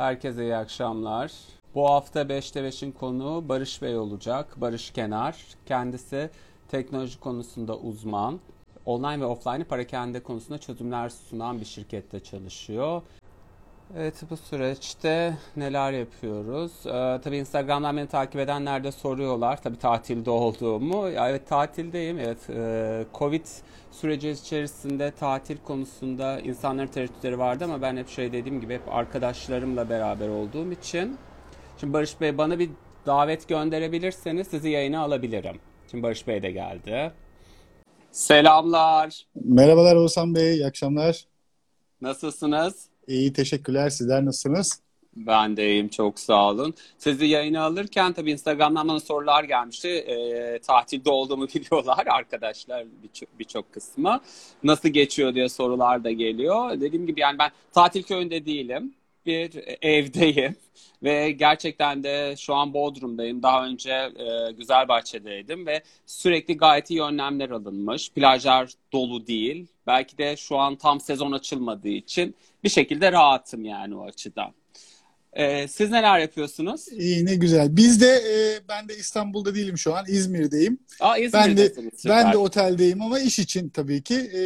Herkese iyi akşamlar. Bu hafta 5'te 5'in konuğu Barış Bey olacak. Barış Kenar. Kendisi teknoloji konusunda uzman. Online ve offline parakende konusunda çözümler sunan bir şirkette çalışıyor. Evet bu süreçte neler yapıyoruz? Ee, tabii Instagram'dan beni takip edenler de soruyorlar. Tabii tatilde olduğumu. Ya, evet tatildeyim. Evet e, Covid süreci içerisinde tatil konusunda insanların tereddütleri vardı ama ben hep şey dediğim gibi hep arkadaşlarımla beraber olduğum için. Şimdi Barış Bey bana bir davet gönderebilirseniz sizi yayına alabilirim. Şimdi Barış Bey de geldi. Selamlar. Merhabalar Oğuzhan Bey, iyi akşamlar. Nasılsınız? İyi, teşekkürler. Sizler nasılsınız? Ben de iyiyim, çok sağ olun. Sizi yayına alırken tabii Instagram'dan bana sorular gelmişti. E, tatilde olduğumu biliyorlar arkadaşlar birçok birçok kısmı. Nasıl geçiyor diye sorular da geliyor. Dediğim gibi yani ben tatil köyünde değilim. Bir evdeyim ve gerçekten de şu an Bodrum'dayım. Daha önce e, Güzelbahçe'deydim ve sürekli gayet iyi önlemler alınmış. Plajlar dolu değil. Belki de şu an tam sezon açılmadığı için bir şekilde rahatım yani o açıdan. Ee, siz neler yapıyorsunuz? İyi ne güzel. Biz de e, ben de İstanbul'da değilim şu an. İzmir'deyim. Aa, ben de ben de oteldeyim ama iş için tabii ki. E,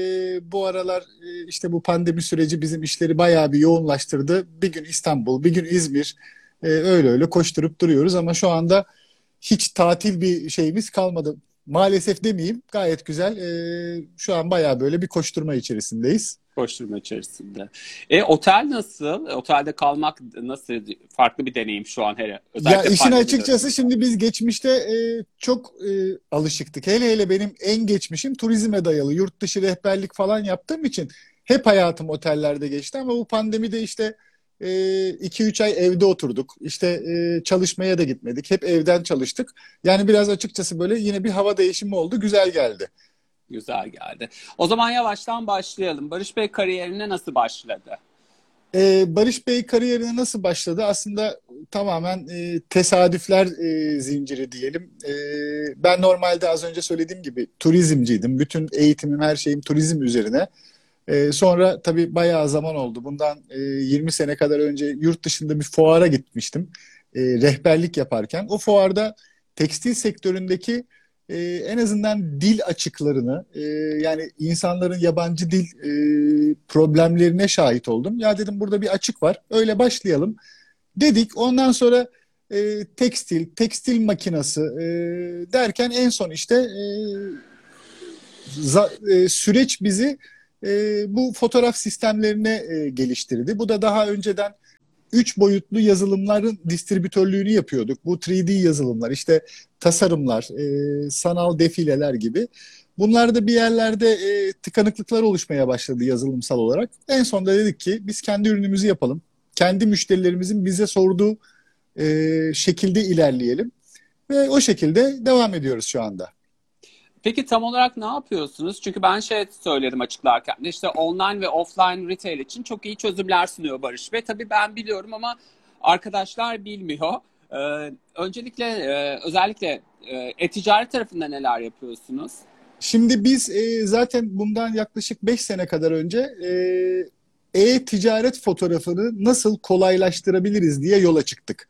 bu aralar e, işte bu pandemi süreci bizim işleri bayağı bir yoğunlaştırdı. Bir gün İstanbul, bir gün İzmir. E, öyle öyle koşturup duruyoruz ama şu anda hiç tatil bir şeyimiz kalmadı. Maalesef demeyeyim. Gayet güzel. E, şu an bayağı böyle bir koşturma içerisindeyiz. Koşturma içerisinde. E otel nasıl? Otelde kalmak nasıl? Farklı bir deneyim şu an hele. Özellikle ya işin açıkçası şimdi biz geçmişte e, çok e, alışıktık. Hele hele benim en geçmişim turizme dayalı. Yurt dışı rehberlik falan yaptığım için hep hayatım otellerde geçti ama bu pandemide işte 2-3 e, ay evde oturduk. İşte e, çalışmaya da gitmedik. Hep evden çalıştık. Yani biraz açıkçası böyle yine bir hava değişimi oldu. Güzel geldi. Güzel geldi. O zaman yavaştan başlayalım. Barış Bey kariyerine nasıl başladı? Ee, Barış Bey kariyerine nasıl başladı? Aslında tamamen e, tesadüfler e, zinciri diyelim. E, ben normalde az önce söylediğim gibi turizmciydim. Bütün eğitimim, her şeyim turizm üzerine. E, sonra tabii bayağı zaman oldu. Bundan e, 20 sene kadar önce yurt dışında bir fuara gitmiştim. E, rehberlik yaparken. O fuarda tekstil sektöründeki e, en azından dil açıklarını e, yani insanların yabancı dil e, problemlerine şahit oldum. Ya dedim burada bir açık var. Öyle başlayalım dedik. Ondan sonra e, tekstil, tekstil makinası e, derken en son işte e, za, e, süreç bizi e, bu fotoğraf sistemlerine e, geliştirdi. Bu da daha önceden üç boyutlu yazılımların distribütörlüğünü yapıyorduk. Bu 3D yazılımlar, işte tasarımlar, e, sanal defileler gibi. Bunlarda bir yerlerde e, tıkanıklıklar oluşmaya başladı yazılımsal olarak. En sonunda dedik ki biz kendi ürünümüzü yapalım. Kendi müşterilerimizin bize sorduğu e, şekilde ilerleyelim. Ve o şekilde devam ediyoruz şu anda. Peki tam olarak ne yapıyorsunuz? Çünkü ben şey söyledim açıklarken de işte online ve offline retail için çok iyi çözümler sunuyor Barış Bey. Tabii ben biliyorum ama arkadaşlar bilmiyor. Ee, öncelikle e, özellikle e, e-ticaret tarafında neler yapıyorsunuz? Şimdi biz e, zaten bundan yaklaşık 5 sene kadar önce e, e-ticaret fotoğrafını nasıl kolaylaştırabiliriz diye yola çıktık.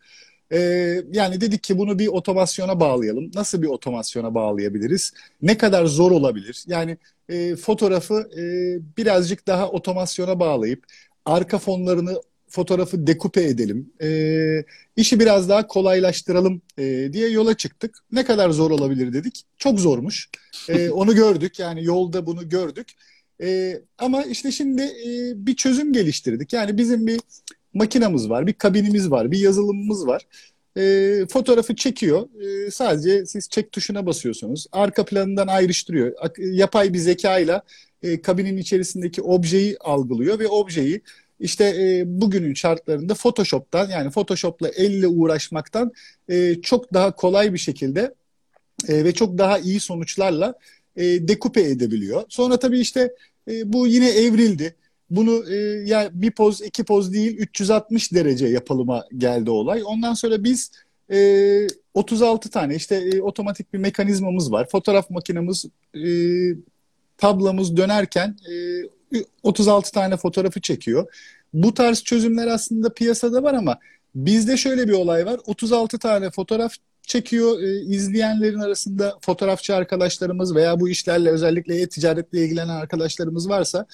Ee, yani dedik ki bunu bir otomasyona bağlayalım. Nasıl bir otomasyona bağlayabiliriz? Ne kadar zor olabilir? Yani e, fotoğrafı e, birazcık daha otomasyona bağlayıp arka fonlarını fotoğrafı dekupe edelim. E, işi biraz daha kolaylaştıralım e, diye yola çıktık. Ne kadar zor olabilir dedik. Çok zormuş. E, onu gördük. Yani yolda bunu gördük. E, ama işte şimdi e, bir çözüm geliştirdik. Yani bizim bir makinamız var, bir kabinimiz var, bir yazılımımız var. E, fotoğrafı çekiyor. E, sadece siz çek tuşuna basıyorsunuz. Arka planından ayrıştırıyor. Yapay bir zekayla e, kabinin içerisindeki objeyi algılıyor ve objeyi işte e, bugünün şartlarında Photoshop'tan yani Photoshop'la elle uğraşmaktan e, çok daha kolay bir şekilde e, ve çok daha iyi sonuçlarla e, dekupe edebiliyor. Sonra tabii işte e, bu yine evrildi. Bunu e, ya bir poz iki poz değil 360 derece yapılıma geldi olay. Ondan sonra biz e, 36 tane işte e, otomatik bir mekanizmamız var. Fotoğraf makinemiz e, tablamız dönerken e, 36 tane fotoğrafı çekiyor. Bu tarz çözümler aslında piyasada var ama bizde şöyle bir olay var. 36 tane fotoğraf çekiyor e, izleyenlerin arasında fotoğrafçı arkadaşlarımız veya bu işlerle özellikle e-ticaretle ilgilenen arkadaşlarımız varsa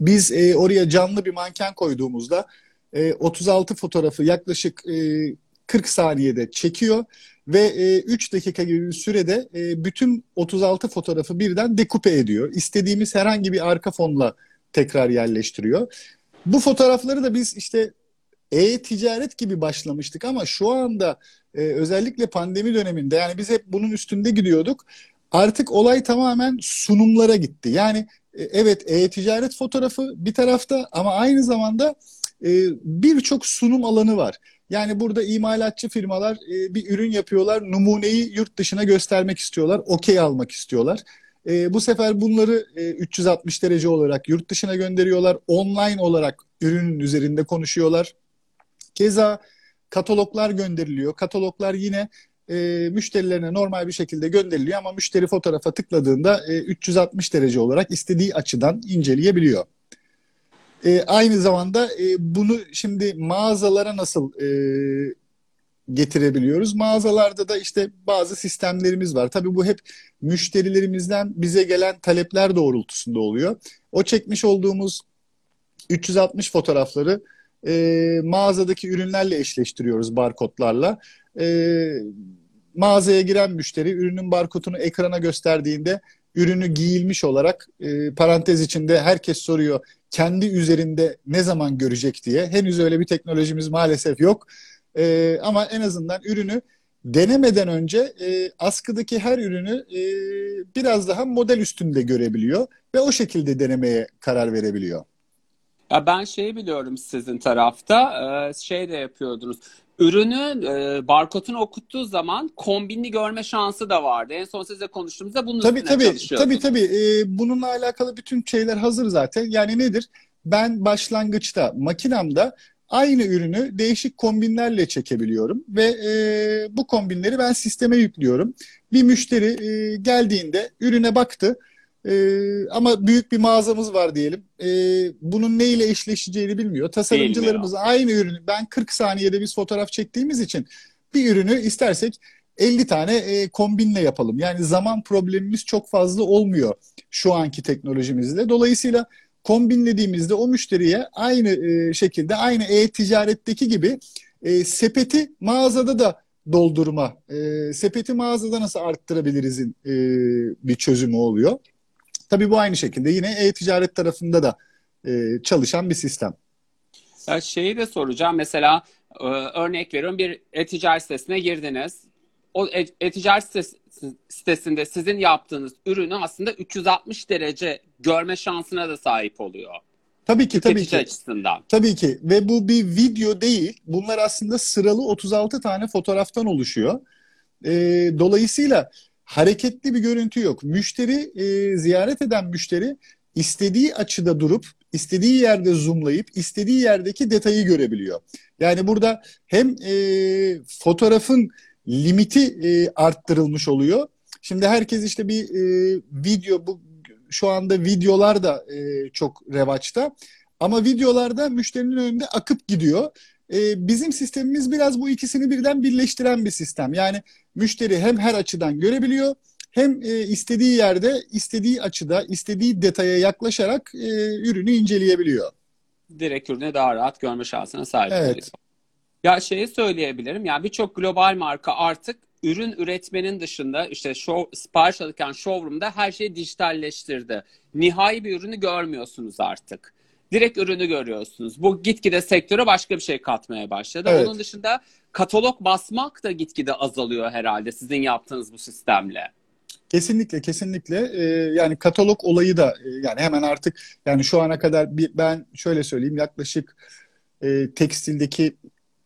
biz e, oraya canlı bir manken koyduğumuzda e, 36 fotoğrafı yaklaşık e, 40 saniyede çekiyor ve e, 3 dakika gibi bir sürede e, bütün 36 fotoğrafı birden dekupe ediyor. İstediğimiz herhangi bir arka fonla tekrar yerleştiriyor. Bu fotoğrafları da biz işte e-ticaret gibi başlamıştık ama şu anda e, özellikle pandemi döneminde yani biz hep bunun üstünde gidiyorduk. Artık olay tamamen sunumlara gitti. Yani e, evet e-ticaret fotoğrafı bir tarafta ama aynı zamanda e, birçok sunum alanı var. Yani burada imalatçı firmalar e, bir ürün yapıyorlar, numuneyi yurt dışına göstermek istiyorlar, okey almak istiyorlar. Bu sefer bunları e, 360 derece olarak yurt dışına gönderiyorlar, online olarak ürünün üzerinde konuşuyorlar. Keza kataloglar gönderiliyor. Kataloglar yine e, müşterilerine normal bir şekilde gönderiliyor ama müşteri fotoğrafa tıkladığında e, 360 derece olarak istediği açıdan inceleyebiliyor. E, aynı zamanda e, bunu şimdi mağazalara nasıl e, getirebiliyoruz? Mağazalarda da işte bazı sistemlerimiz var. Tabii bu hep müşterilerimizden bize gelen talepler doğrultusunda oluyor. O çekmiş olduğumuz 360 fotoğrafları e, mağazadaki ürünlerle eşleştiriyoruz barkodlarla. E, mağazaya giren müşteri ürünün barkodunu ekrana gösterdiğinde ürünü giyilmiş olarak e, parantez içinde herkes soruyor kendi üzerinde ne zaman görecek diye. Henüz öyle bir teknolojimiz maalesef yok. E, ama en azından ürünü denemeden önce e, askıdaki her ürünü e, biraz daha model üstünde görebiliyor ve o şekilde denemeye karar verebiliyor. Ya ben şeyi biliyorum sizin tarafta e, şey de yapıyordunuz. Ürünü e, barkodunu okuttuğu zaman kombinli görme şansı da vardı. En son sizle konuştuğumuzda bunun tabii, üstüne tabii. Tabii tabii. Ee, bununla alakalı bütün şeyler hazır zaten. Yani nedir? Ben başlangıçta makinamda aynı ürünü değişik kombinlerle çekebiliyorum ve e, bu kombinleri ben sisteme yüklüyorum. Bir müşteri e, geldiğinde ürüne baktı ee, ama büyük bir mağazamız var diyelim. Ee, bunun ne ile eşleşeceğini bilmiyor. Tasarımcılarımız bilmiyor. aynı ürünü ben 40 saniyede biz fotoğraf çektiğimiz için bir ürünü istersek 50 tane e, kombinle yapalım. Yani zaman problemimiz çok fazla olmuyor şu anki teknolojimizle. Dolayısıyla kombinlediğimizde o müşteriye aynı e, şekilde aynı e-ticaretteki gibi e, sepeti mağazada da doldurma, e, sepeti mağazada nasıl arttırabilirizin e, bir çözümü oluyor. Tabii bu aynı şekilde yine e-ticaret tarafında da e, çalışan bir sistem. Ya şeyi de soracağım. Mesela e, örnek veriyorum bir e-ticaret sitesine girdiniz. O e, e-ticaret sitesinde sizin yaptığınız ürünü aslında 360 derece görme şansına da sahip oluyor. Tabii ki tabii ki. açısından. Tabii ki ve bu bir video değil. Bunlar aslında sıralı 36 tane fotoğraftan oluşuyor. E, dolayısıyla hareketli bir görüntü yok. Müşteri e, ziyaret eden müşteri istediği açıda durup istediği yerde zoomlayıp istediği yerdeki detayı görebiliyor. Yani burada hem e, fotoğrafın limiti e, arttırılmış oluyor. Şimdi herkes işte bir e, video bu şu anda videolar da e, çok revaçta. Ama videolarda müşterinin önünde akıp gidiyor. E, bizim sistemimiz biraz bu ikisini birden birleştiren bir sistem. Yani müşteri hem her açıdan görebiliyor hem e, istediği yerde, istediği açıda, istediği detaya yaklaşarak e, ürünü inceleyebiliyor. Direkt ürünü daha rahat görme şansına sahip evet. oluyor. Ya şeyi söyleyebilirim. Yani birçok global marka artık ürün üretmenin dışında işte show, sipariş alırken showroom'da her şeyi dijitalleştirdi. Nihai bir ürünü görmüyorsunuz artık direkt ürünü görüyorsunuz. Bu gitgide sektöre başka bir şey katmaya başladı. Evet. Onun dışında katalog basmak da gitgide azalıyor herhalde sizin yaptığınız bu sistemle. Kesinlikle kesinlikle ee, yani katalog olayı da e, yani hemen artık yani şu ana kadar bir, ben şöyle söyleyeyim yaklaşık e, tekstildeki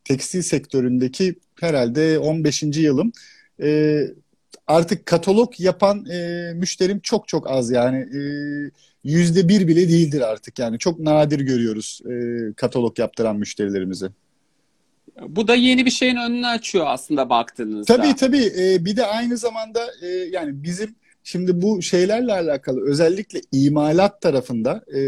tekstil sektöründeki herhalde 15. yılım e, artık katalog yapan e, müşterim çok çok az yani e, yüzde bir bile değildir artık. Yani çok nadir görüyoruz e, katalog yaptıran müşterilerimizi. Bu da yeni bir şeyin önünü açıyor aslında baktığınızda. Tabii tabii. E, bir de aynı zamanda e, yani bizim şimdi bu şeylerle alakalı özellikle imalat tarafında e,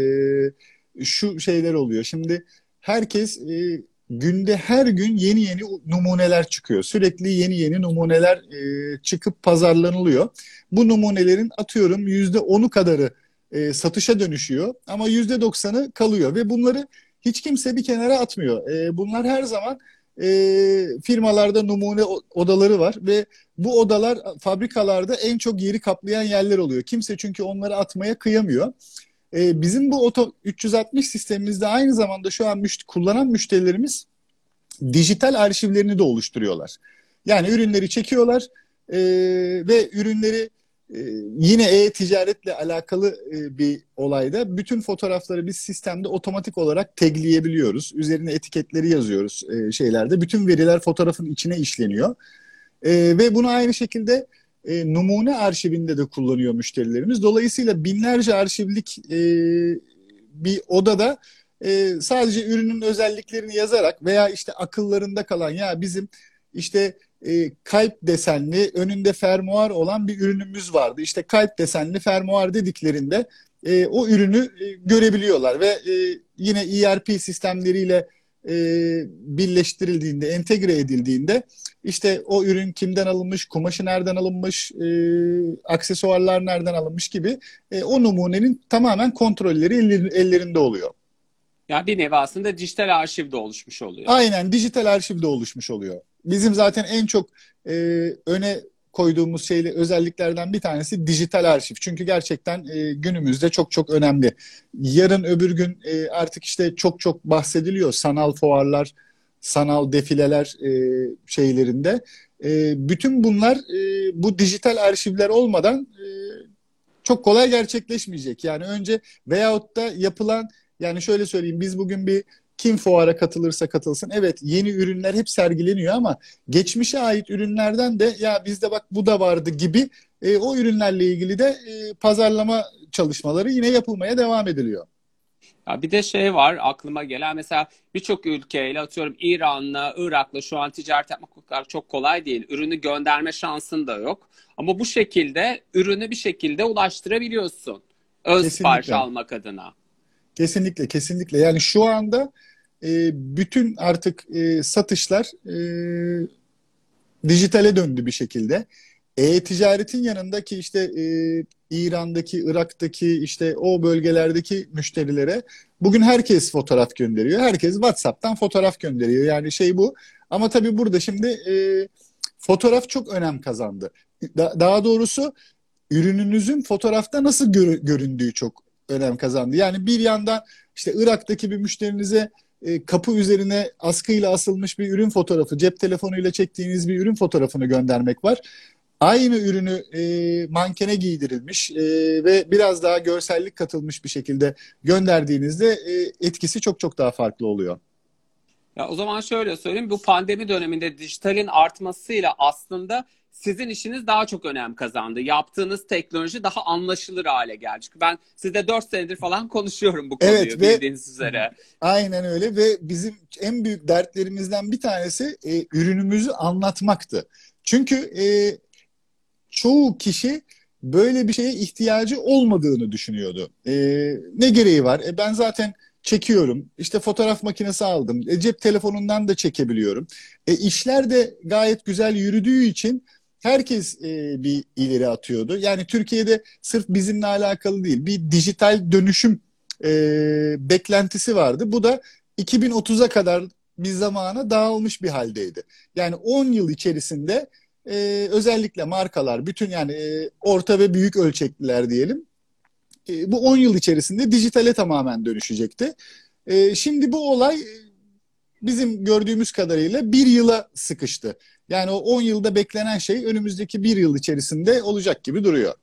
şu şeyler oluyor. Şimdi herkes e, günde her gün yeni yeni numuneler çıkıyor. Sürekli yeni yeni numuneler e, çıkıp pazarlanılıyor. Bu numunelerin atıyorum yüzde onu kadarı e, satışa dönüşüyor ama yüzde doksanı kalıyor ve bunları hiç kimse bir kenara atmıyor. E, bunlar her zaman e, firmalarda numune odaları var ve bu odalar fabrikalarda en çok yeri kaplayan yerler oluyor. Kimse çünkü onları atmaya kıyamıyor. E, bizim bu Oto 360 sistemimizde aynı zamanda şu an müşt kullanan müşterilerimiz dijital arşivlerini de oluşturuyorlar. Yani ürünleri çekiyorlar e, ve ürünleri yine e-ticaretle alakalı e, bir olayda bütün fotoğrafları biz sistemde otomatik olarak tagleyebiliyoruz. Üzerine etiketleri yazıyoruz e, şeylerde. Bütün veriler fotoğrafın içine işleniyor. E, ve bunu aynı şekilde numune arşivinde de kullanıyor müşterilerimiz. Dolayısıyla binlerce arşivlik bir odada sadece ürünün özelliklerini yazarak veya işte akıllarında kalan ya bizim işte e, kalp desenli önünde fermuar olan bir ürünümüz vardı. İşte kalp desenli fermuar dediklerinde e, o ürünü e, görebiliyorlar ve e, yine ERP sistemleriyle e, birleştirildiğinde, entegre edildiğinde işte o ürün kimden alınmış, kumaşı nereden alınmış, e, aksesuarlar nereden alınmış gibi e, o numunenin tamamen kontrolleri ellerinde oluyor. Yani bir nevi aslında dijital arşivde oluşmuş oluyor. Aynen dijital arşivde oluşmuş oluyor. Bizim zaten en çok e, öne koyduğumuz şeyli özelliklerden bir tanesi dijital arşiv. Çünkü gerçekten e, günümüzde çok çok önemli. Yarın öbür gün e, artık işte çok çok bahsediliyor sanal fuarlar, sanal defileler e, şeylerinde. E, bütün bunlar e, bu dijital arşivler olmadan e, çok kolay gerçekleşmeyecek. Yani önce veyahut da yapılan yani şöyle söyleyeyim biz bugün bir kim fuara katılırsa katılsın. Evet yeni ürünler hep sergileniyor ama geçmişe ait ürünlerden de ya bizde bak bu da vardı gibi e, o ürünlerle ilgili de e, pazarlama çalışmaları yine yapılmaya devam ediliyor. Ya bir de şey var aklıma gelen mesela birçok ülkeyle atıyorum İran'la, Irak'la şu an ticaret yapmak çok kolay değil. Ürünü gönderme şansın da yok. Ama bu şekilde ürünü bir şekilde ulaştırabiliyorsun. Öz sipariş almak adına. Kesinlikle, kesinlikle. Yani şu anda e, bütün artık e, satışlar e, dijitale döndü bir şekilde. E-ticaretin yanındaki işte e, İran'daki, Irak'taki işte o bölgelerdeki müşterilere bugün herkes fotoğraf gönderiyor. Herkes WhatsApp'tan fotoğraf gönderiyor. Yani şey bu. Ama tabii burada şimdi e, fotoğraf çok önem kazandı. Da, daha doğrusu ürününüzün fotoğrafta nasıl gör, göründüğü çok önem kazandı. Yani bir yandan işte Irak'taki bir müşterinize e, kapı üzerine askıyla asılmış bir ürün fotoğrafı, cep telefonuyla çektiğiniz bir ürün fotoğrafını göndermek var. Aynı ürünü e, mankene giydirilmiş e, ve biraz daha görsellik katılmış bir şekilde gönderdiğinizde e, etkisi çok çok daha farklı oluyor. Ya o zaman şöyle söyleyeyim bu pandemi döneminde dijitalin artmasıyla aslında sizin işiniz daha çok önem kazandı. Yaptığınız teknoloji daha anlaşılır hale geldi. Çünkü ben sizde 4 senedir falan konuşuyorum bu konuyu evet, ve, bildiğiniz üzere. Aynen öyle ve bizim en büyük dertlerimizden bir tanesi e, ürünümüzü anlatmaktı. Çünkü e, çoğu kişi böyle bir şeye ihtiyacı olmadığını düşünüyordu. E, ne gereği var? E, ben zaten çekiyorum. İşte fotoğraf makinesi aldım. E, cep telefonundan da çekebiliyorum. E, işler de gayet güzel yürüdüğü için herkes e, bir ileri atıyordu. Yani Türkiye'de sırf bizimle alakalı değil bir dijital dönüşüm e, beklentisi vardı. Bu da 2030'a kadar bir zamana dağılmış bir haldeydi. Yani 10 yıl içerisinde e, özellikle markalar bütün yani e, orta ve büyük ölçekliler diyelim e, bu 10 yıl içerisinde dijitale tamamen dönüşecekti. E, şimdi bu olay bizim gördüğümüz kadarıyla bir yıla sıkıştı. Yani o 10 yılda beklenen şey önümüzdeki bir yıl içerisinde olacak gibi duruyor.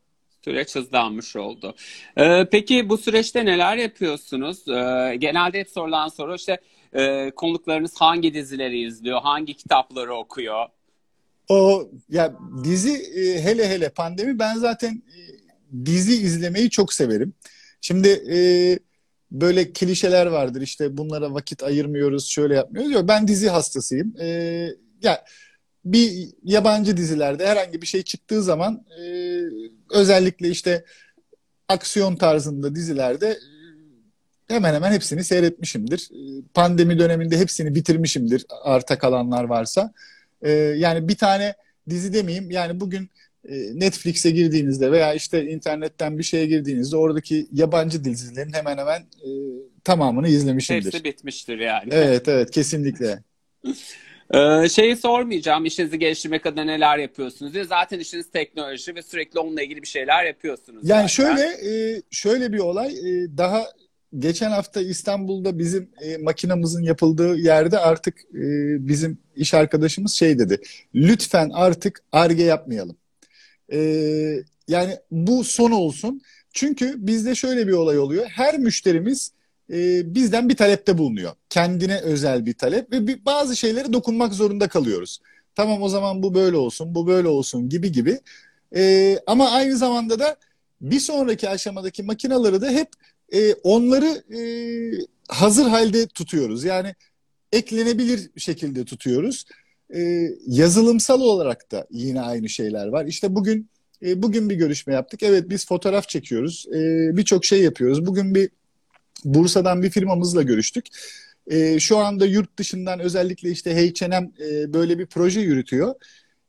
Süreç hızlanmış oldu. Ee, peki bu süreçte neler yapıyorsunuz? Ee, genelde hep sorulan soru işte e, konuklarınız hangi dizileri izliyor, hangi kitapları okuyor? O ya dizi e, hele hele pandemi ben zaten e, dizi izlemeyi çok severim. Şimdi e, böyle klişeler vardır işte bunlara vakit ayırmıyoruz, şöyle yapmıyoruz. Yok ben dizi hastasıyım. E, ya bir yabancı dizilerde herhangi bir şey çıktığı zaman e, özellikle işte aksiyon tarzında dizilerde hemen hemen hepsini seyretmişimdir. Pandemi döneminde hepsini bitirmişimdir arta kalanlar varsa. E, yani bir tane dizi demeyeyim yani bugün e, Netflix'e girdiğinizde veya işte internetten bir şeye girdiğinizde oradaki yabancı dizilerin hemen hemen e, tamamını izlemişimdir. Hepsi bitmiştir yani. Evet evet kesinlikle. Ee, şeyi sormayacağım işinizi geliştirmek adına neler yapıyorsunuz diye. Zaten işiniz teknoloji ve sürekli onunla ilgili bir şeyler yapıyorsunuz. Yani zaten. şöyle e, şöyle bir olay e, daha geçen hafta İstanbul'da bizim e, makinamızın yapıldığı yerde artık e, bizim iş arkadaşımız şey dedi. Lütfen artık arge yapmayalım. E, yani bu son olsun. Çünkü bizde şöyle bir olay oluyor. Her müşterimiz e, bizden bir talepte bulunuyor. Kendine özel bir talep ve bir, bazı şeylere dokunmak zorunda kalıyoruz. Tamam o zaman bu böyle olsun, bu böyle olsun gibi gibi. E, ama aynı zamanda da bir sonraki aşamadaki makinaları da hep e, onları e, hazır halde tutuyoruz. Yani eklenebilir şekilde tutuyoruz. E, yazılımsal olarak da yine aynı şeyler var. İşte bugün e, bugün bir görüşme yaptık. Evet biz fotoğraf çekiyoruz. E, Birçok şey yapıyoruz. Bugün bir Bursa'dan bir firmamızla görüştük. E, şu anda yurt dışından özellikle işte H&M e, böyle bir proje yürütüyor.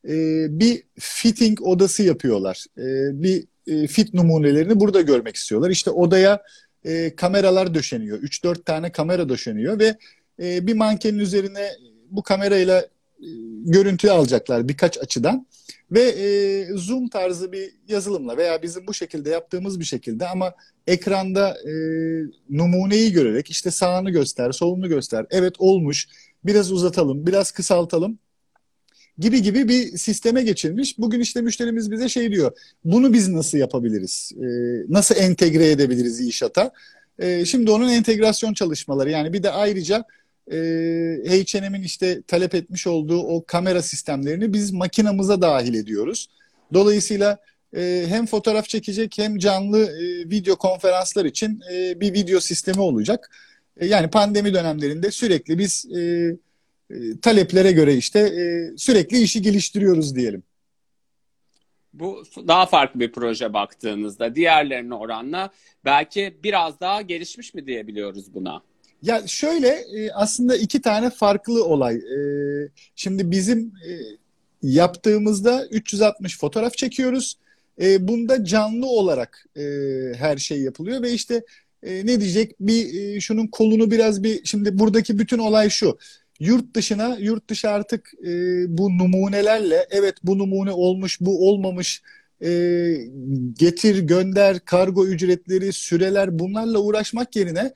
E, bir fitting odası yapıyorlar. E, bir e, fit numunelerini burada görmek istiyorlar. İşte odaya e, kameralar döşeniyor. 3-4 tane kamera döşeniyor ve e, bir mankenin üzerine bu kamerayla e, görüntü alacaklar birkaç açıdan ve e, zoom tarzı bir yazılımla veya bizim bu şekilde yaptığımız bir şekilde ama ekranda e, numuneyi görerek işte sağını göster, solunu göster. Evet olmuş. Biraz uzatalım, biraz kısaltalım gibi gibi bir sisteme geçilmiş. Bugün işte müşterimiz bize şey diyor. Bunu biz nasıl yapabiliriz? E, nasıl entegre edebiliriz işata? E, şimdi onun entegrasyon çalışmaları yani bir de ayrıca e, H&M'in işte talep etmiş olduğu o kamera sistemlerini biz makinamıza dahil ediyoruz. Dolayısıyla e, hem fotoğraf çekecek hem canlı e, video konferanslar için e, bir video sistemi olacak. E, yani pandemi dönemlerinde sürekli biz e, e, taleplere göre işte e, sürekli işi geliştiriyoruz diyelim. Bu daha farklı bir proje baktığınızda diğerlerine oranla belki biraz daha gelişmiş mi diyebiliyoruz buna? Ya şöyle e, aslında iki tane farklı olay. E, şimdi bizim e, yaptığımızda 360 fotoğraf çekiyoruz. Bunda canlı olarak her şey yapılıyor ve işte ne diyecek bir şunun kolunu biraz bir şimdi buradaki bütün olay şu. Yurt dışına yurt dışı artık bu numunelerle evet bu numune olmuş bu olmamış getir gönder kargo ücretleri süreler bunlarla uğraşmak yerine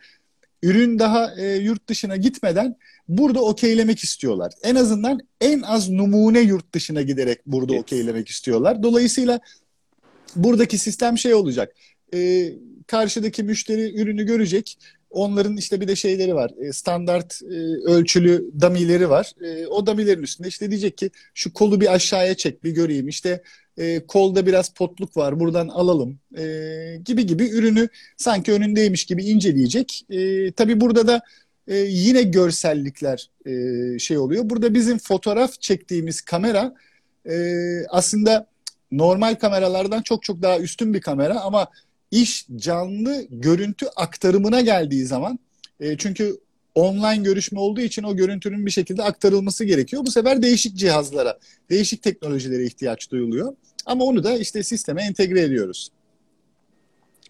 ürün daha e, yurt dışına gitmeden burada okeylemek istiyorlar. En azından en az numune yurt dışına giderek burada evet. okeylemek istiyorlar. Dolayısıyla buradaki sistem şey olacak. E, karşıdaki müşteri ürünü görecek. Onların işte bir de şeyleri var. E, standart e, ölçülü damileri var. E, o damilerin üstünde işte diyecek ki şu kolu bir aşağıya çek bir göreyim. İşte e, kolda biraz potluk var buradan alalım e, gibi gibi ürünü sanki önündeymiş gibi inceleyecek. E, tabii burada da e, yine görsellikler e, şey oluyor. Burada bizim fotoğraf çektiğimiz kamera e, aslında normal kameralardan çok çok daha üstün bir kamera ama iş canlı görüntü aktarımına geldiği zaman e, çünkü online görüşme olduğu için o görüntünün bir şekilde aktarılması gerekiyor. Bu sefer değişik cihazlara, değişik teknolojilere ihtiyaç duyuluyor. Ama onu da işte sisteme entegre ediyoruz.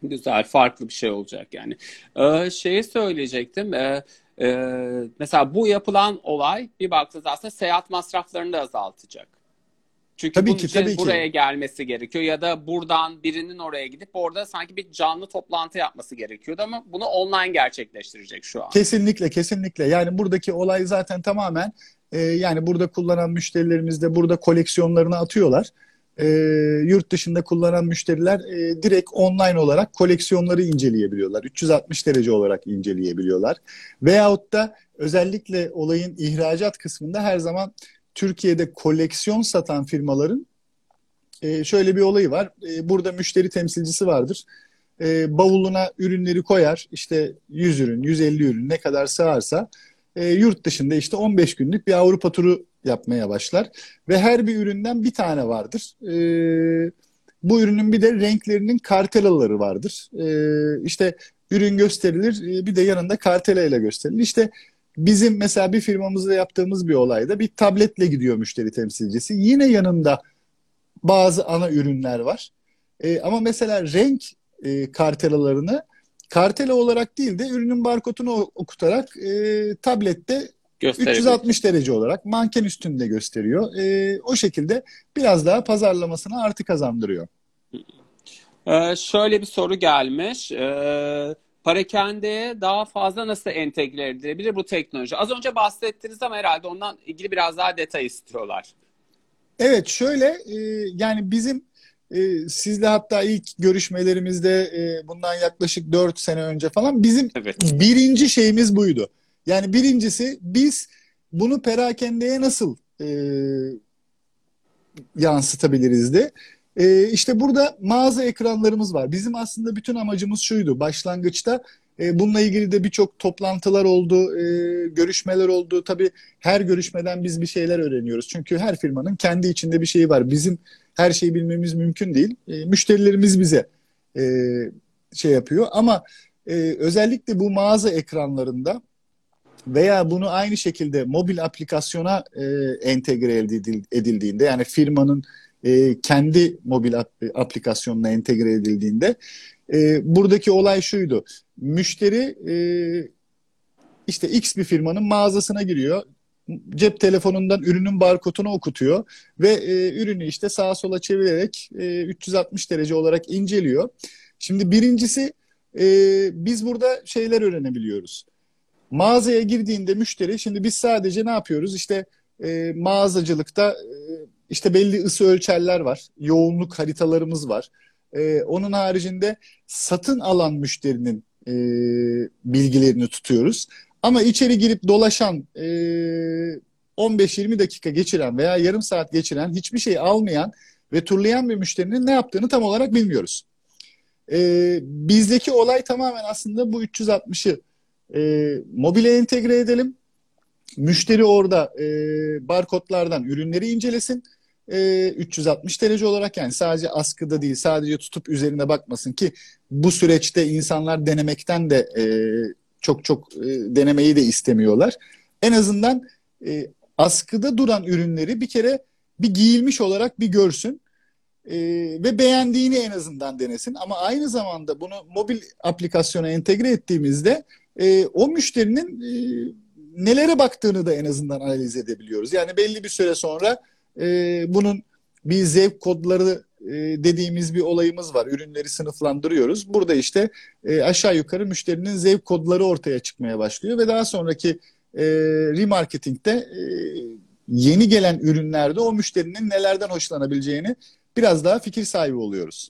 Güzel, farklı bir şey olacak yani. Ee, şeyi söyleyecektim. Ee, e, mesela bu yapılan olay bir baktığınız aslında seyahat masraflarını da azaltacak. Çünkü tabii bunun ki, için tabii buraya ki. gelmesi gerekiyor ya da buradan birinin oraya gidip orada sanki bir canlı toplantı yapması gerekiyordu ama bunu online gerçekleştirecek şu an. Kesinlikle kesinlikle yani buradaki olay zaten tamamen e, yani burada kullanan müşterilerimiz de burada koleksiyonlarını atıyorlar. E, yurt dışında kullanan müşteriler e, direkt online olarak koleksiyonları inceleyebiliyorlar. 360 derece olarak inceleyebiliyorlar. Veyahut da özellikle olayın ihracat kısmında her zaman Türkiye'de koleksiyon satan firmaların e, şöyle bir olayı var. E, burada müşteri temsilcisi vardır. E, bavuluna ürünleri koyar. İşte 100 ürün, 150 ürün ne kadar sığarsa e, yurt dışında işte 15 günlük bir Avrupa turu yapmaya başlar. Ve her bir üründen bir tane vardır. E, bu ürünün bir de renklerinin kartelaları vardır. E, işte ürün gösterilir e, bir de yanında kartelayla gösterilir. İşte bizim mesela bir firmamızda yaptığımız bir olayda bir tabletle gidiyor müşteri temsilcisi. Yine yanında bazı ana ürünler var. E, ama mesela renk e, kartelalarını kartela olarak değil de ürünün barkodunu okutarak e, tablette 360 derece olarak manken üstünde gösteriyor. E, o şekilde biraz daha pazarlamasına artı kazandırıyor. Ee, şöyle bir soru gelmiş. Ee, Parakendeye daha fazla nasıl entegre edilebilir bu teknoloji? Az önce bahsettiniz ama herhalde ondan ilgili biraz daha detay istiyorlar. Evet şöyle e, yani bizim e, sizle hatta ilk görüşmelerimizde e, bundan yaklaşık 4 sene önce falan bizim evet. birinci şeyimiz buydu. Yani birincisi biz bunu perakendeye nasıl e, yansıtabiliriz de. E, işte burada mağaza ekranlarımız var. Bizim aslında bütün amacımız şuydu. Başlangıçta e, bununla ilgili de birçok toplantılar oldu, e, görüşmeler oldu. Tabii her görüşmeden biz bir şeyler öğreniyoruz. Çünkü her firmanın kendi içinde bir şeyi var. Bizim her şeyi bilmemiz mümkün değil. E, müşterilerimiz bize e, şey yapıyor. Ama e, özellikle bu mağaza ekranlarında veya bunu aynı şekilde mobil aplikasyona e, entegre edildiğinde yani firmanın e, kendi mobil aplikasyonuna entegre edildiğinde e, buradaki olay şuydu. Müşteri e, işte X bir firmanın mağazasına giriyor. Cep telefonundan ürünün barkodunu okutuyor ve e, ürünü işte sağa sola çevirerek e, 360 derece olarak inceliyor. Şimdi birincisi e, biz burada şeyler öğrenebiliyoruz. Mağazaya girdiğinde müşteri şimdi biz sadece ne yapıyoruz? İşte e, mağazacılıkta e, işte belli ısı ölçerler var. Yoğunluk haritalarımız var. E, onun haricinde satın alan müşterinin e, bilgilerini tutuyoruz. Ama içeri girip dolaşan e, 15-20 dakika geçiren veya yarım saat geçiren hiçbir şey almayan ve turlayan bir müşterinin ne yaptığını tam olarak bilmiyoruz. E, bizdeki olay tamamen aslında bu 360'ı e, mobile entegre edelim. Müşteri orada e, barkodlardan ürünleri incelesin. E, 360 derece olarak yani sadece askıda değil sadece tutup üzerine bakmasın ki bu süreçte insanlar denemekten de e, çok çok e, denemeyi de istemiyorlar. En azından e, askıda duran ürünleri bir kere bir giyilmiş olarak bir görsün e, ve beğendiğini en azından denesin. Ama aynı zamanda bunu mobil aplikasyona entegre ettiğimizde e, o müşterinin e, nelere baktığını da en azından analiz edebiliyoruz. Yani belli bir süre sonra e, bunun bir zevk kodları e, dediğimiz bir olayımız var. Ürünleri sınıflandırıyoruz. Burada işte e, aşağı yukarı müşterinin zevk kodları ortaya çıkmaya başlıyor ve daha sonraki e, remarketingde yeni gelen ürünlerde o müşterinin nelerden hoşlanabileceğini biraz daha fikir sahibi oluyoruz.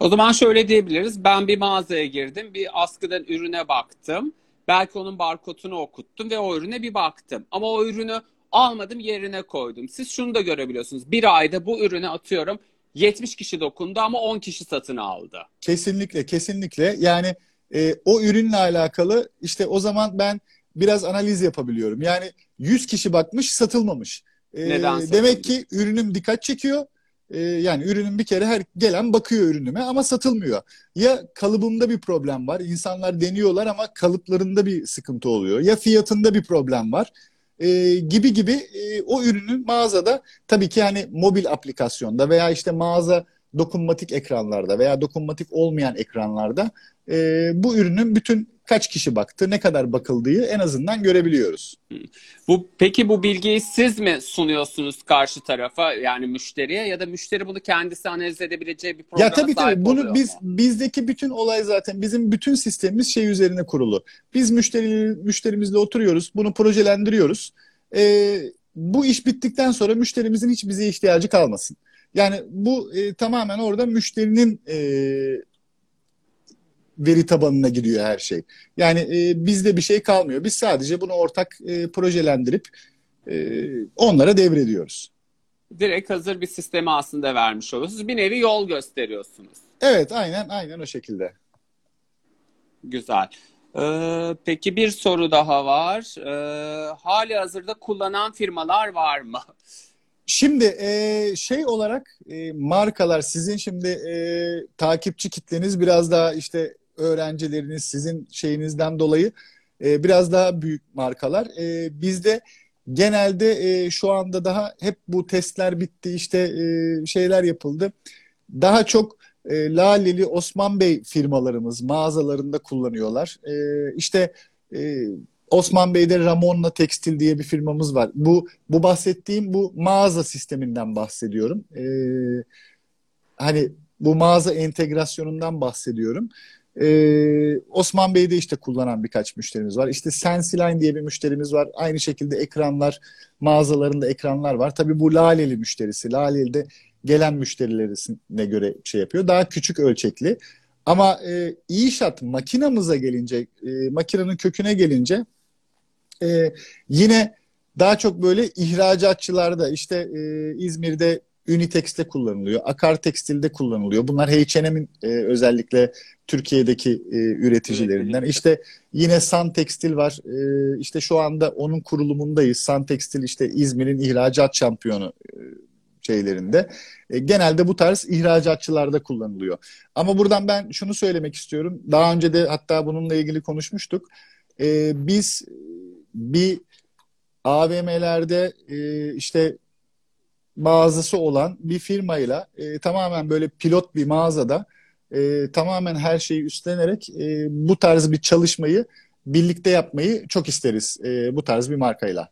O zaman şöyle diyebiliriz. Ben bir mağazaya girdim, bir askıdan ürüne baktım. Belki onun barkodunu okuttum ve o ürüne bir baktım. Ama o ürünü almadım yerine koydum. Siz şunu da görebiliyorsunuz. Bir ayda bu ürüne atıyorum 70 kişi dokundu ama 10 kişi satın aldı. Kesinlikle kesinlikle yani e, o ürünle alakalı işte o zaman ben biraz analiz yapabiliyorum. Yani 100 kişi bakmış satılmamış. E, Neden Demek ki ürünüm dikkat çekiyor e, yani ürünün bir kere her gelen bakıyor ürünüme ama satılmıyor. Ya kalıbımda bir problem var. İnsanlar deniyorlar ama kalıplarında bir sıkıntı oluyor. Ya fiyatında bir problem var. E, gibi gibi e, o ürünün mağazada tabii ki hani mobil aplikasyonda veya işte mağaza dokunmatik ekranlarda veya dokunmatik olmayan ekranlarda e, bu ürünün bütün kaç kişi baktı, ne kadar bakıldığı en azından görebiliyoruz. Bu peki bu bilgiyi siz mi sunuyorsunuz karşı tarafa yani müşteriye ya da müşteri bunu kendisi analiz edebileceği bir programa Ya tabii tabii bunu biz mu? bizdeki bütün olay zaten bizim bütün sistemimiz şey üzerine kurulu. Biz müşteri müşterimizle oturuyoruz, bunu projelendiriyoruz. Ee, bu iş bittikten sonra müşterimizin hiç bize ihtiyacı kalmasın. Yani bu e, tamamen orada müşterinin e, veri tabanına gidiyor her şey. Yani e, bizde bir şey kalmıyor. Biz sadece bunu ortak e, projelendirip e, onlara devrediyoruz. Direkt hazır bir sistemi aslında vermiş oluyorsunuz. Bir nevi yol gösteriyorsunuz. Evet aynen aynen o şekilde. Güzel. Ee, peki bir soru daha var. Ee, hali hazırda kullanan firmalar var mı? Şimdi e, şey olarak e, markalar sizin şimdi e, takipçi kitleniz biraz daha işte öğrencileriniz sizin şeyinizden dolayı e, biraz daha büyük markalar. E, bizde genelde e, şu anda daha hep bu testler bitti işte e, şeyler yapıldı. Daha çok e, Laleli Osman Bey firmalarımız mağazalarında kullanıyorlar. E, işte e, Osman Bey'de Ramonna Tekstil diye bir firmamız var. Bu bu bahsettiğim bu mağaza sisteminden bahsediyorum. E, hani bu mağaza entegrasyonundan bahsediyorum. Ee, Osman Bey'de işte kullanan birkaç müşterimiz var. İşte Sensiline diye bir müşterimiz var. Aynı şekilde ekranlar, mağazalarında ekranlar var. Tabii bu Laleli müşterisi. Laleli'de gelen müşterilerine göre şey yapıyor. Daha küçük ölçekli. Ama e, İşat makinamıza gelince, e, makinenin köküne gelince e, yine daha çok böyle ihracatçılarda işte e, İzmir'de Unitex'te kullanılıyor. Akar Tekstil'de kullanılıyor. Bunlar H&M'in e, özellikle Türkiye'deki e, üreticilerinden. İşte yine San Tekstil var. E, işte şu anda onun kurulumundayız. San Tekstil işte İzmir'in ihracat şampiyonu e, şeylerinde. E, genelde bu tarz ihracatçılarda kullanılıyor. Ama buradan ben şunu söylemek istiyorum. Daha önce de hatta bununla ilgili konuşmuştuk. E, biz bir AVM'lerde e, işte mağazası olan bir firmayla e, tamamen böyle pilot bir mağazada e, tamamen her şeyi üstlenerek e, bu tarz bir çalışmayı birlikte yapmayı çok isteriz e, bu tarz bir markayla.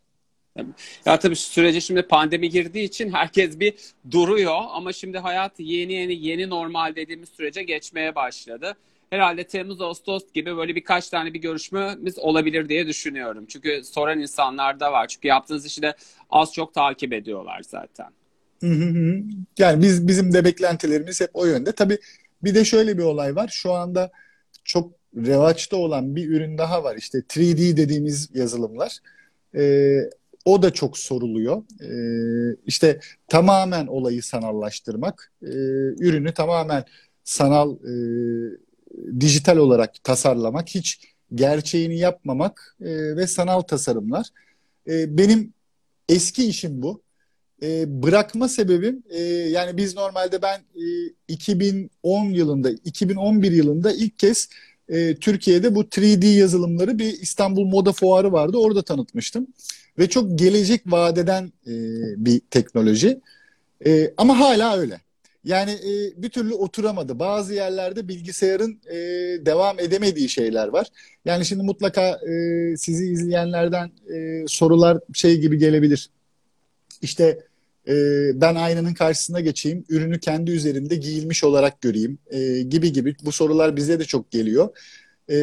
Ya tabii sürece şimdi pandemi girdiği için herkes bir duruyor ama şimdi hayat yeni yeni yeni normal dediğimiz sürece geçmeye başladı. Herhalde Temmuz Ağustos gibi böyle birkaç tane bir görüşmemiz olabilir diye düşünüyorum. Çünkü soran insanlar da var. Çünkü yaptığınız işi de az çok takip ediyorlar zaten. Yani biz bizim de beklentilerimiz hep o yönde. Tabii bir de şöyle bir olay var. Şu anda çok revaçta olan bir ürün daha var. İşte 3D dediğimiz yazılımlar. Ee, o da çok soruluyor. Ee, işte tamamen olayı sanallaştırmak, e, ürünü tamamen sanal, e, dijital olarak tasarlamak, hiç gerçeğini yapmamak e, ve sanal tasarımlar. E, benim eski işim bu e, bırakma sebebim e, yani biz normalde ben e, 2010 yılında 2011 yılında ilk kez e, Türkiye'de bu 3D yazılımları bir İstanbul Moda Fuarı vardı orada tanıtmıştım ve çok gelecek vadeden e, bir teknoloji e, ama hala öyle. Yani e, bir türlü oturamadı. Bazı yerlerde bilgisayarın e, devam edemediği şeyler var. Yani şimdi mutlaka e, sizi izleyenlerden e, sorular şey gibi gelebilir. İşte e, ben aynanın karşısına geçeyim, ürünü kendi üzerinde giyilmiş olarak göreyim e, gibi gibi bu sorular bize de çok geliyor. E,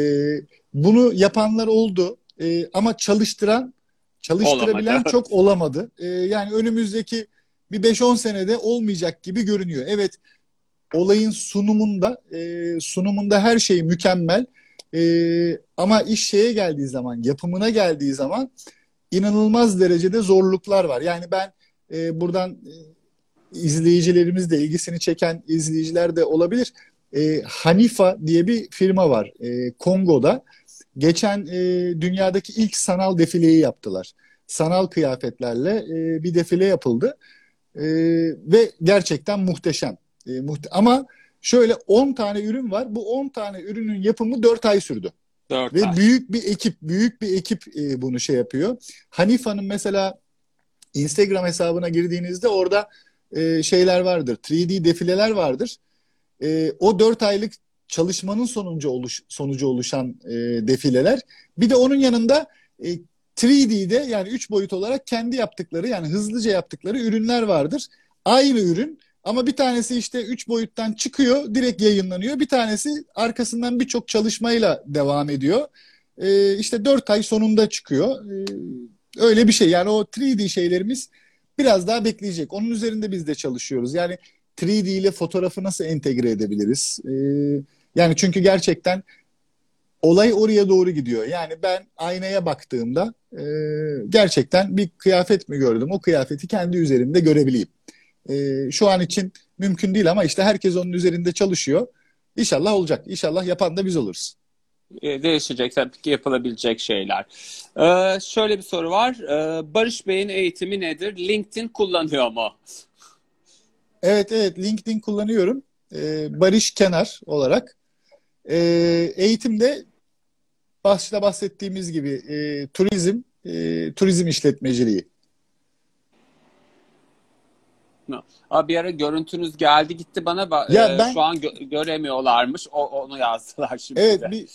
bunu yapanlar oldu e, ama çalıştıran, çalıştırabilen olamadı. çok olamadı. E, yani önümüzdeki bir 5-10 senede olmayacak gibi görünüyor. Evet olayın sunumunda e, sunumunda her şey mükemmel e, ama iş şeye geldiği zaman yapımına geldiği zaman inanılmaz derecede zorluklar var. Yani ben e, buradan e, izleyicilerimiz de ilgisini çeken izleyiciler de olabilir. E, Hanifa diye bir firma var e, Kongo'da. Geçen e, dünyadaki ilk sanal defileyi yaptılar. Sanal kıyafetlerle e, bir defile yapıldı. E, ve gerçekten muhteşem. E, muhte ama şöyle 10 tane ürün var. Bu 10 tane ürünün yapımı 4 ay sürdü. 4 Ve ay. büyük bir ekip, büyük bir ekip e, bunu şey yapıyor. Hanifa'nın mesela Instagram hesabına girdiğinizde orada e, şeyler vardır. 3D defileler vardır. E, o 4 aylık çalışmanın sonucu oluş sonucu oluşan e, defileler. Bir de onun yanında e, 3D'de yani 3 boyut olarak kendi yaptıkları yani hızlıca yaptıkları ürünler vardır. Aynı ürün ama bir tanesi işte 3 boyuttan çıkıyor, direkt yayınlanıyor. Bir tanesi arkasından birçok çalışmayla devam ediyor. E, işte 4 ay sonunda çıkıyor. E, Öyle bir şey. Yani o 3D şeylerimiz biraz daha bekleyecek. Onun üzerinde biz de çalışıyoruz. Yani 3D ile fotoğrafı nasıl entegre edebiliriz? Ee, yani çünkü gerçekten olay oraya doğru gidiyor. Yani ben aynaya baktığımda e, gerçekten bir kıyafet mi gördüm? O kıyafeti kendi üzerimde görebileyim. E, şu an için mümkün değil ama işte herkes onun üzerinde çalışıyor. İnşallah olacak. İnşallah yapan da biz oluruz. E, değişecek tabii ki yapılabilecek şeyler. Ee, şöyle bir soru var. Ee, Barış Bey'in eğitimi nedir? LinkedIn kullanıyor mu? Evet evet LinkedIn kullanıyorum. Ee, Barış Kenar olarak. E, eğitimde başta bahsettiğimiz gibi e, turizm, e, turizm işletmeciliği. Abi bir ara görüntünüz geldi gitti bana ba- Ya e, ben- şu an gö- göremiyorlarmış. O, onu yazdılar şimdi. Evet bir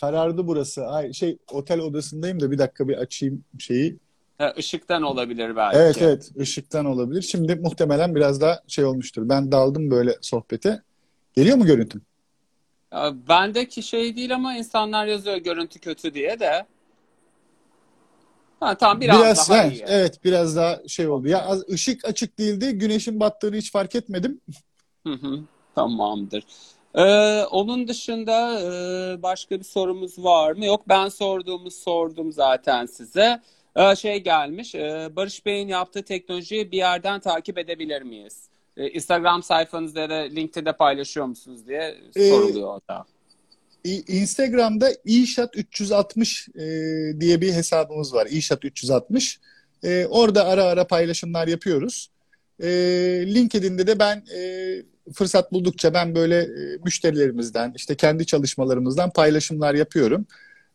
karardı burası. Ay şey otel odasındayım da bir dakika bir açayım şeyi. Ha, ışıktan olabilir belki. Evet evet ışıktan olabilir. Şimdi muhtemelen biraz daha şey olmuştur. Ben daldım böyle sohbete. Geliyor mu görüntüm? Ya, Bendeki şey değil ama insanlar yazıyor görüntü kötü diye de. Ha, tamam biraz, Biraz daha he, iyi. evet biraz daha şey oldu. Ya az, ışık açık değildi. Güneşin battığını hiç fark etmedim. Hı hı, Tamamdır. Ee, onun dışında e, başka bir sorumuz var mı? Yok ben sorduğumu sordum zaten size. Ee, şey gelmiş, e, Barış Bey'in yaptığı teknolojiyi bir yerden takip edebilir miyiz? Ee, Instagram sayfanızda ya da LinkedIn'de paylaşıyor musunuz diye Ee, soruluyor orada. İ- Instagram'da İşat 360 e, diye bir hesabımız var. İşat 360. E, orada ara ara paylaşımlar yapıyoruz. E, LinkedIn'de de ben e, fırsat buldukça ben böyle e, müşterilerimizden, işte kendi çalışmalarımızdan paylaşımlar yapıyorum.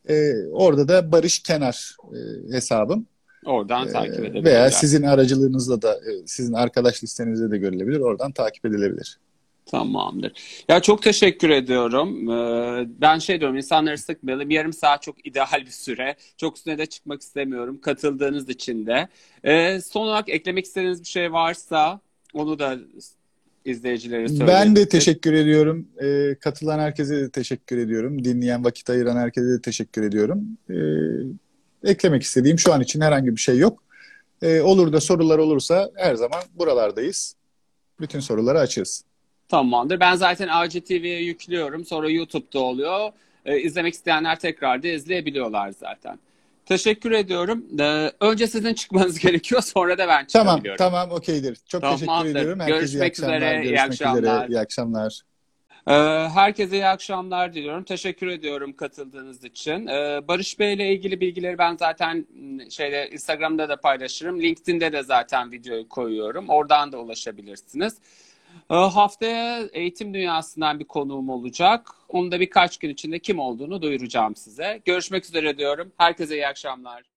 E, orada da Barış Kenar e, hesabım. Oradan E, takip edebilirler. veya sizin aracılığınızla da, e, sizin arkadaş listenizde de görülebilir. Oradan takip edilebilir. Tamamdır. Ya çok teşekkür ediyorum. Ee, ben şey diyorum insanları sıkmayalım. Yarım saat çok ideal bir süre. Çok üstüne de çıkmak istemiyorum. Katıldığınız için de. Ee, son olarak eklemek istediğiniz bir şey varsa onu da izleyicilere söyleyin. Ben de teşekkür ediyorum. Ee, katılan herkese de teşekkür ediyorum. Dinleyen, vakit ayıran herkese de teşekkür ediyorum. Ee, eklemek istediğim şu an için herhangi bir şey yok. Ee, olur da sorular olursa her zaman buralardayız. Bütün soruları açığız. Tamamdır. Ben zaten ACTV'ye yüklüyorum. Sonra YouTube'da oluyor. Ee, izlemek isteyenler tekrar da izleyebiliyorlar zaten. Teşekkür ediyorum. Ee, önce sizin çıkmanız gerekiyor. Sonra da ben Tamam, tamam, okeydir. Çok Tamamdır. teşekkür ediyorum. Herkese Görüşmek iyi akşamlar. üzere, iyi Görüşmek akşamlar. üzere, iyi akşamlar. Ee, Herkese iyi akşamlar diliyorum. Teşekkür ediyorum katıldığınız için. Ee, Barış Bey ile ilgili bilgileri ben zaten m, şeyde Instagram'da da paylaşırım. LinkedIn'de de zaten videoyu koyuyorum. Oradan da ulaşabilirsiniz. Ee, Haftaya eğitim dünyasından bir konuğum olacak. Onu da birkaç gün içinde kim olduğunu duyuracağım size. Görüşmek üzere diyorum. Herkese iyi akşamlar.